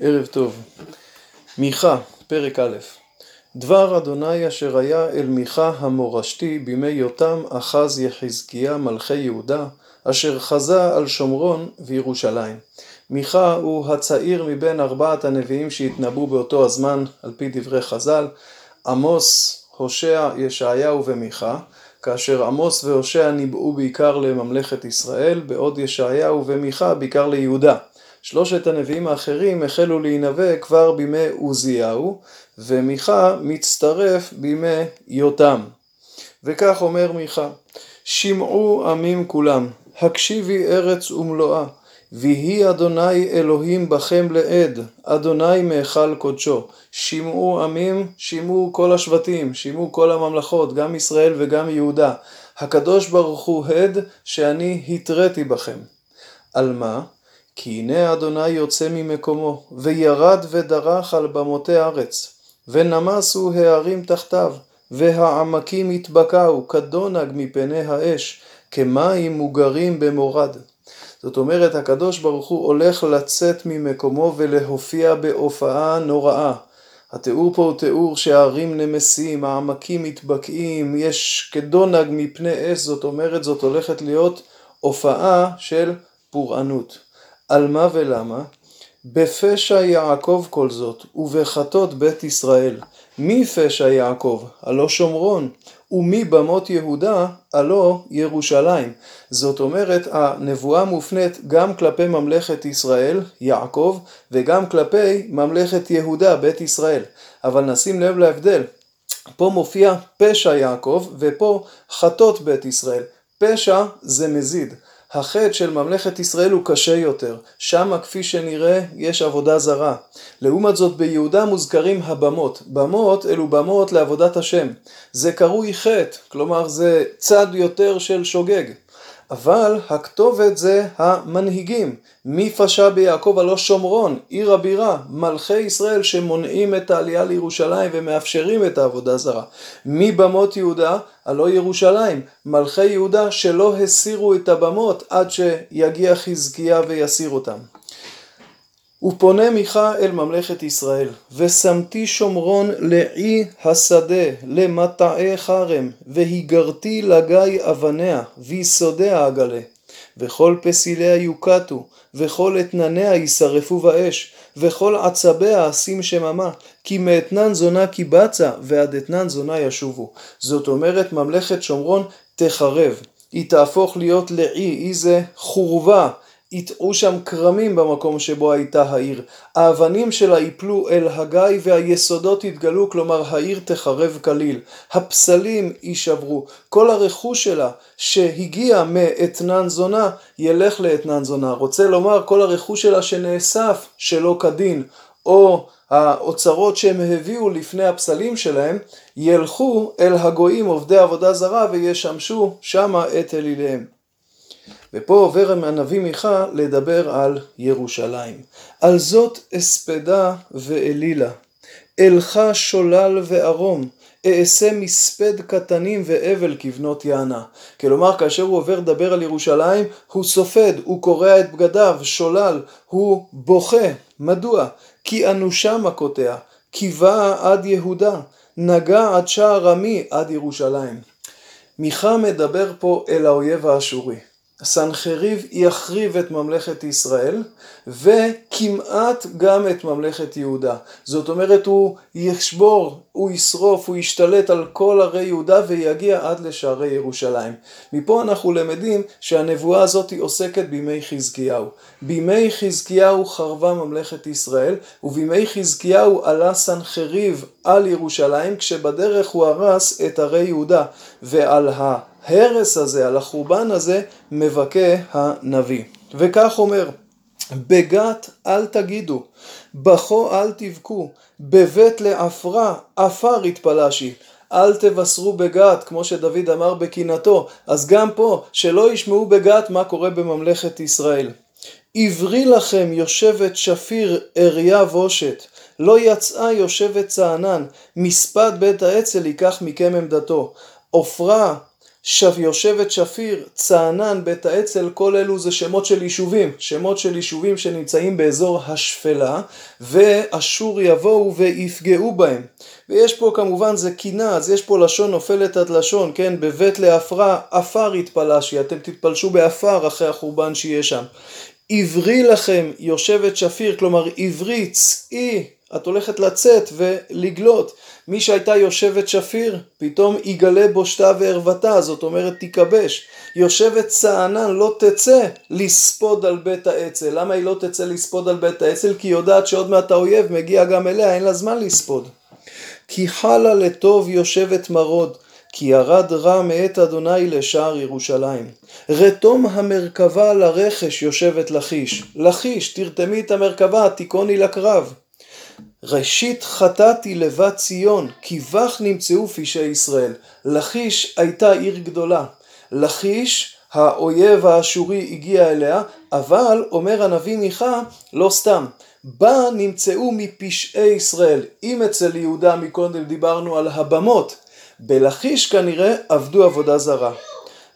ערב טוב. מיכה, פרק א' דבר אדוני אשר היה אל מיכה המורשתי בימי יותם אחז יחזקיה מלכי יהודה אשר חזה על שומרון וירושלים. מיכה הוא הצעיר מבין ארבעת הנביאים שהתנבאו באותו הזמן על פי דברי חז"ל עמוס, הושע, ישעיהו ומיכה כאשר עמוס והושע ניבאו בעיקר לממלכת ישראל בעוד ישעיהו ומיכה בעיקר ליהודה שלושת הנביאים האחרים החלו להינבא כבר בימי עוזיהו, ומיכה מצטרף בימי יותם. וכך אומר מיכה: שמעו עמים כולם, הקשיבי ארץ ומלואה, ויהי אדוני אלוהים בכם לעד, אדוני מהיכל קודשו. שמעו עמים, שמעו כל השבטים, שמעו כל הממלכות, גם ישראל וגם יהודה. הקדוש ברוך הוא הד שאני התריתי בכם. על מה? כי הנה אדוני יוצא ממקומו, וירד ודרך על במותי ארץ, ונמסו הערים תחתיו, והעמקים התבקעו, כדונג מפני האש, כמים מוגרים במורד. זאת אומרת, הקדוש ברוך הוא הולך לצאת ממקומו ולהופיע בהופעה נוראה. התיאור פה הוא תיאור שהערים נמסים, העמקים מתבקעים, יש כדונג מפני אש, זאת אומרת, זאת הולכת להיות הופעה של פורענות. על מה ולמה? בפשע יעקב כל זאת, ובחטות בית ישראל. מי פשע יעקב? הלא שומרון. ומי במות יהודה? הלא ירושלים. זאת אומרת, הנבואה מופנית גם כלפי ממלכת ישראל, יעקב, וגם כלפי ממלכת יהודה, בית ישראל. אבל נשים לב להבדל. פה מופיע פשע יעקב, ופה חטות בית ישראל. פשע זה מזיד. החטא של ממלכת ישראל הוא קשה יותר, שמה כפי שנראה יש עבודה זרה. לעומת זאת ביהודה מוזכרים הבמות, במות אלו במות לעבודת השם. זה קרוי חטא, כלומר זה צד יותר של שוגג. אבל הכתובת זה המנהיגים. מי פשע ביעקב הלא שומרון, עיר הבירה, מלכי ישראל שמונעים את העלייה לירושלים ומאפשרים את העבודה זרה. מי במות יהודה הלא ירושלים, מלכי יהודה שלא הסירו את הבמות עד שיגיע חזקיה ויסיר אותם. ופונה מיכה אל ממלכת ישראל, ושמתי שומרון לעי השדה, למטעי חרם, והיגרתי לגיא אבניה, ויסודיה אגלה. וכל פסיליה יוקטו, וכל אתנניה יישרפו באש, וכל עצביה אשים שממה, כי מאתנן זונה קיבצה, ועד אתנן זונה ישובו. זאת אומרת, ממלכת שומרון תחרב. היא תהפוך להיות לעי, איזה חורבה. יטעו שם כרמים במקום שבו הייתה העיר. האבנים שלה יפלו אל הגיא והיסודות יתגלו, כלומר העיר תחרב כליל. הפסלים יישברו. כל הרכוש שלה שהגיע מאתנן זונה, ילך לאתנן זונה. רוצה לומר, כל הרכוש שלה שנאסף שלא כדין, או האוצרות שהם הביאו לפני הפסלים שלהם, ילכו אל הגויים עובדי עבודה זרה וישמשו שמה את אליליהם. ופה עובר הנביא מיכה לדבר על ירושלים. על זאת אספדה ואלילה, אלך שולל וערום, אעשה מספד קטנים ואבל כבנות יענה. כלומר, כאשר הוא עובר לדבר על ירושלים, הוא סופד, הוא קורע את בגדיו, שולל, הוא בוכה. מדוע? כי אנושה מכותיה, באה עד יהודה, נגע עד שער עמי עד ירושלים. מיכה מדבר פה אל האויב האשורי. סנחריב יחריב את ממלכת ישראל וכמעט גם את ממלכת יהודה. זאת אומרת הוא ישבור, הוא ישרוף, הוא ישתלט על כל ערי יהודה ויגיע עד לשערי ירושלים. מפה אנחנו למדים שהנבואה הזאת עוסקת בימי חזקיהו. בימי חזקיהו חרבה ממלכת ישראל ובימי חזקיהו עלה סנחריב על ירושלים כשבדרך הוא הרס את ערי יהודה ועל ה... ההרס הזה, על החורבן הזה, מבכה הנביא. וכך אומר, בגת אל תגידו, בכו אל תבכו, בבית לעפרה עפר יתפלשי. אל תבשרו בגת, כמו שדוד אמר בקינתו, אז גם פה, שלא ישמעו בגת מה קורה בממלכת ישראל. עברי לכם יושבת שפיר אריה בושת, לא יצאה יושבת צענן, מספד בית האצל ייקח מכם עמדתו. עופרה יושבת שפיר, צענן, בית האצ"ל, כל אלו זה שמות של יישובים, שמות של יישובים שנמצאים באזור השפלה, ואשור יבואו ויפגעו בהם. ויש פה כמובן זה קינה, אז יש פה לשון נופלת עד לשון, כן, בבית לעפרה, עפר יתפלשי, אתם תתפלשו בעפר אחרי החורבן שיהיה שם. עברי לכם יושבת שפיר, כלומר עברי צאי, את הולכת לצאת ולגלות. מי שהייתה יושבת שפיר, פתאום יגלה בושתה וערוותה, זאת אומרת תיכבש. יושבת צענן לא תצא לספוד על בית האצ"ל. למה היא לא תצא לספוד על בית האצ"ל? כי היא יודעת שעוד מעט האויב מגיע גם אליה, אין לה זמן לספוד. כי חלה לטוב יושבת מרוד, כי ירד רע מאת אדוני לשער ירושלים. רתום המרכבה לרכש יושבת לכיש. לכיש, תרתמי את המרכבה, תיכוני לקרב. ראשית חטאתי לבת ציון, כי בך נמצאו פשעי ישראל. לכיש הייתה עיר גדולה. לכיש, האויב האשורי הגיע אליה, אבל אומר הנביא מיכה, לא סתם. בה נמצאו מפשעי ישראל. אם אצל יהודה מקודם דיברנו על הבמות, בלכיש כנראה עבדו עבודה זרה.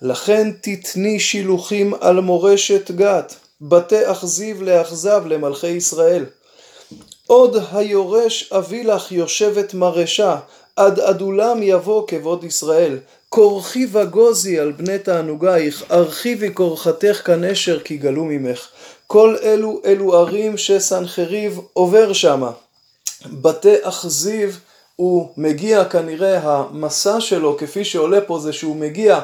לכן תתני שילוחים על מורשת גת, בתי אכזיב לאכזב למלכי ישראל. עוד היורש אביא לך יושבת מרשה, עד עדולם יבוא כבוד ישראל. כורחי וגוזי על בני תענוגייך, ארחיבי כורחתך כנשר כי גלו ממך. כל אלו אלו ערים שסנחריב עובר שמה. בתי אכזיב הוא מגיע כנראה המסע שלו כפי שעולה פה זה שהוא מגיע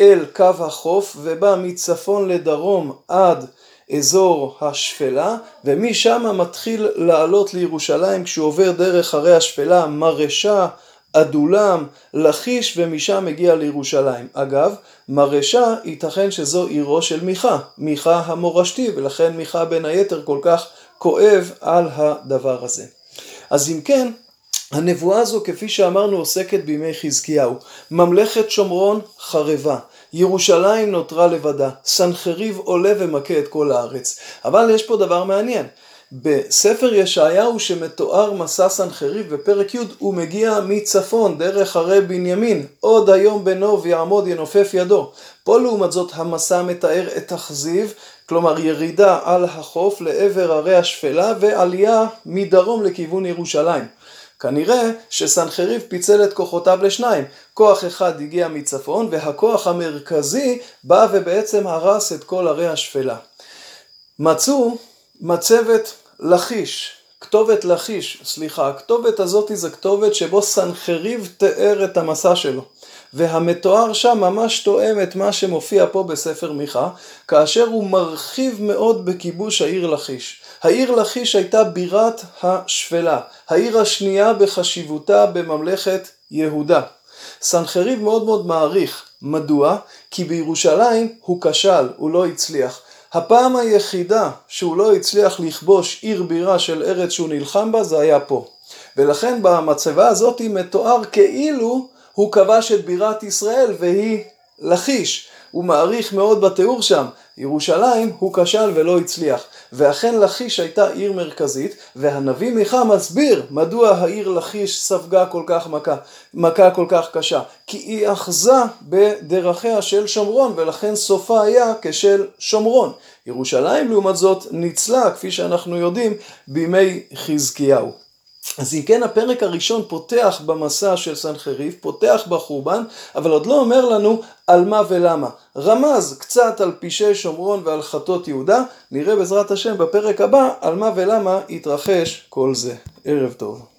אל קו החוף ובא מצפון לדרום עד אזור השפלה ומשם מתחיל לעלות לירושלים כשהוא עובר דרך הרי השפלה מרשה, אדולם, לכיש ומשם מגיע לירושלים. אגב, מרשה ייתכן שזו עירו של מיכה, מיכה המורשתי ולכן מיכה בין היתר כל כך כואב על הדבר הזה. אז אם כן הנבואה הזו כפי שאמרנו עוסקת בימי חזקיהו. ממלכת שומרון חרבה. ירושלים נותרה לבדה. סנחריב עולה ומכה את כל הארץ. אבל יש פה דבר מעניין. בספר ישעיהו שמתואר מסע סנחריב בפרק י' הוא מגיע מצפון דרך הרי בנימין עוד היום בנוב יעמוד ינופף ידו פה לעומת זאת המסע מתאר את אכזיב כלומר ירידה על החוף לעבר הרי השפלה ועלייה מדרום לכיוון ירושלים כנראה שסנחריב פיצל את כוחותיו לשניים, כוח אחד הגיע מצפון והכוח המרכזי בא ובעצם הרס את כל ערי השפלה. מצאו מצבת לכיש, כתובת לכיש, סליחה, הכתובת הזאת זה כתובת שבו סנחריב תיאר את המסע שלו. והמתואר שם ממש תואם את מה שמופיע פה בספר מיכה, כאשר הוא מרחיב מאוד בכיבוש העיר לכיש. העיר לכיש הייתה בירת השפלה, העיר השנייה בחשיבותה בממלכת יהודה. סנחריב מאוד מאוד מעריך, מדוע? כי בירושלים הוא כשל, הוא לא הצליח. הפעם היחידה שהוא לא הצליח לכבוש עיר בירה של ארץ שהוא נלחם בה זה היה פה. ולכן במצבה הזאת מתואר כאילו הוא כבש את בירת ישראל והיא לכיש. הוא מעריך מאוד בתיאור שם. ירושלים הוא כשל ולא הצליח. ואכן לכיש הייתה עיר מרכזית, והנביא מיכה מסביר מדוע העיר לכיש ספגה כל כך מכה, מכה כל כך קשה. כי היא אחזה בדרכיה של שומרון, ולכן סופה היה כשל שומרון. ירושלים לעומת זאת ניצלה, כפי שאנחנו יודעים, בימי חזקיהו. אז אם כן הפרק הראשון פותח במסע של סנחריב, פותח בחורבן, אבל עוד לא אומר לנו על מה ולמה. רמז קצת על פשעי שומרון ועל חטות יהודה, נראה בעזרת השם בפרק הבא על מה ולמה יתרחש כל זה. ערב טוב.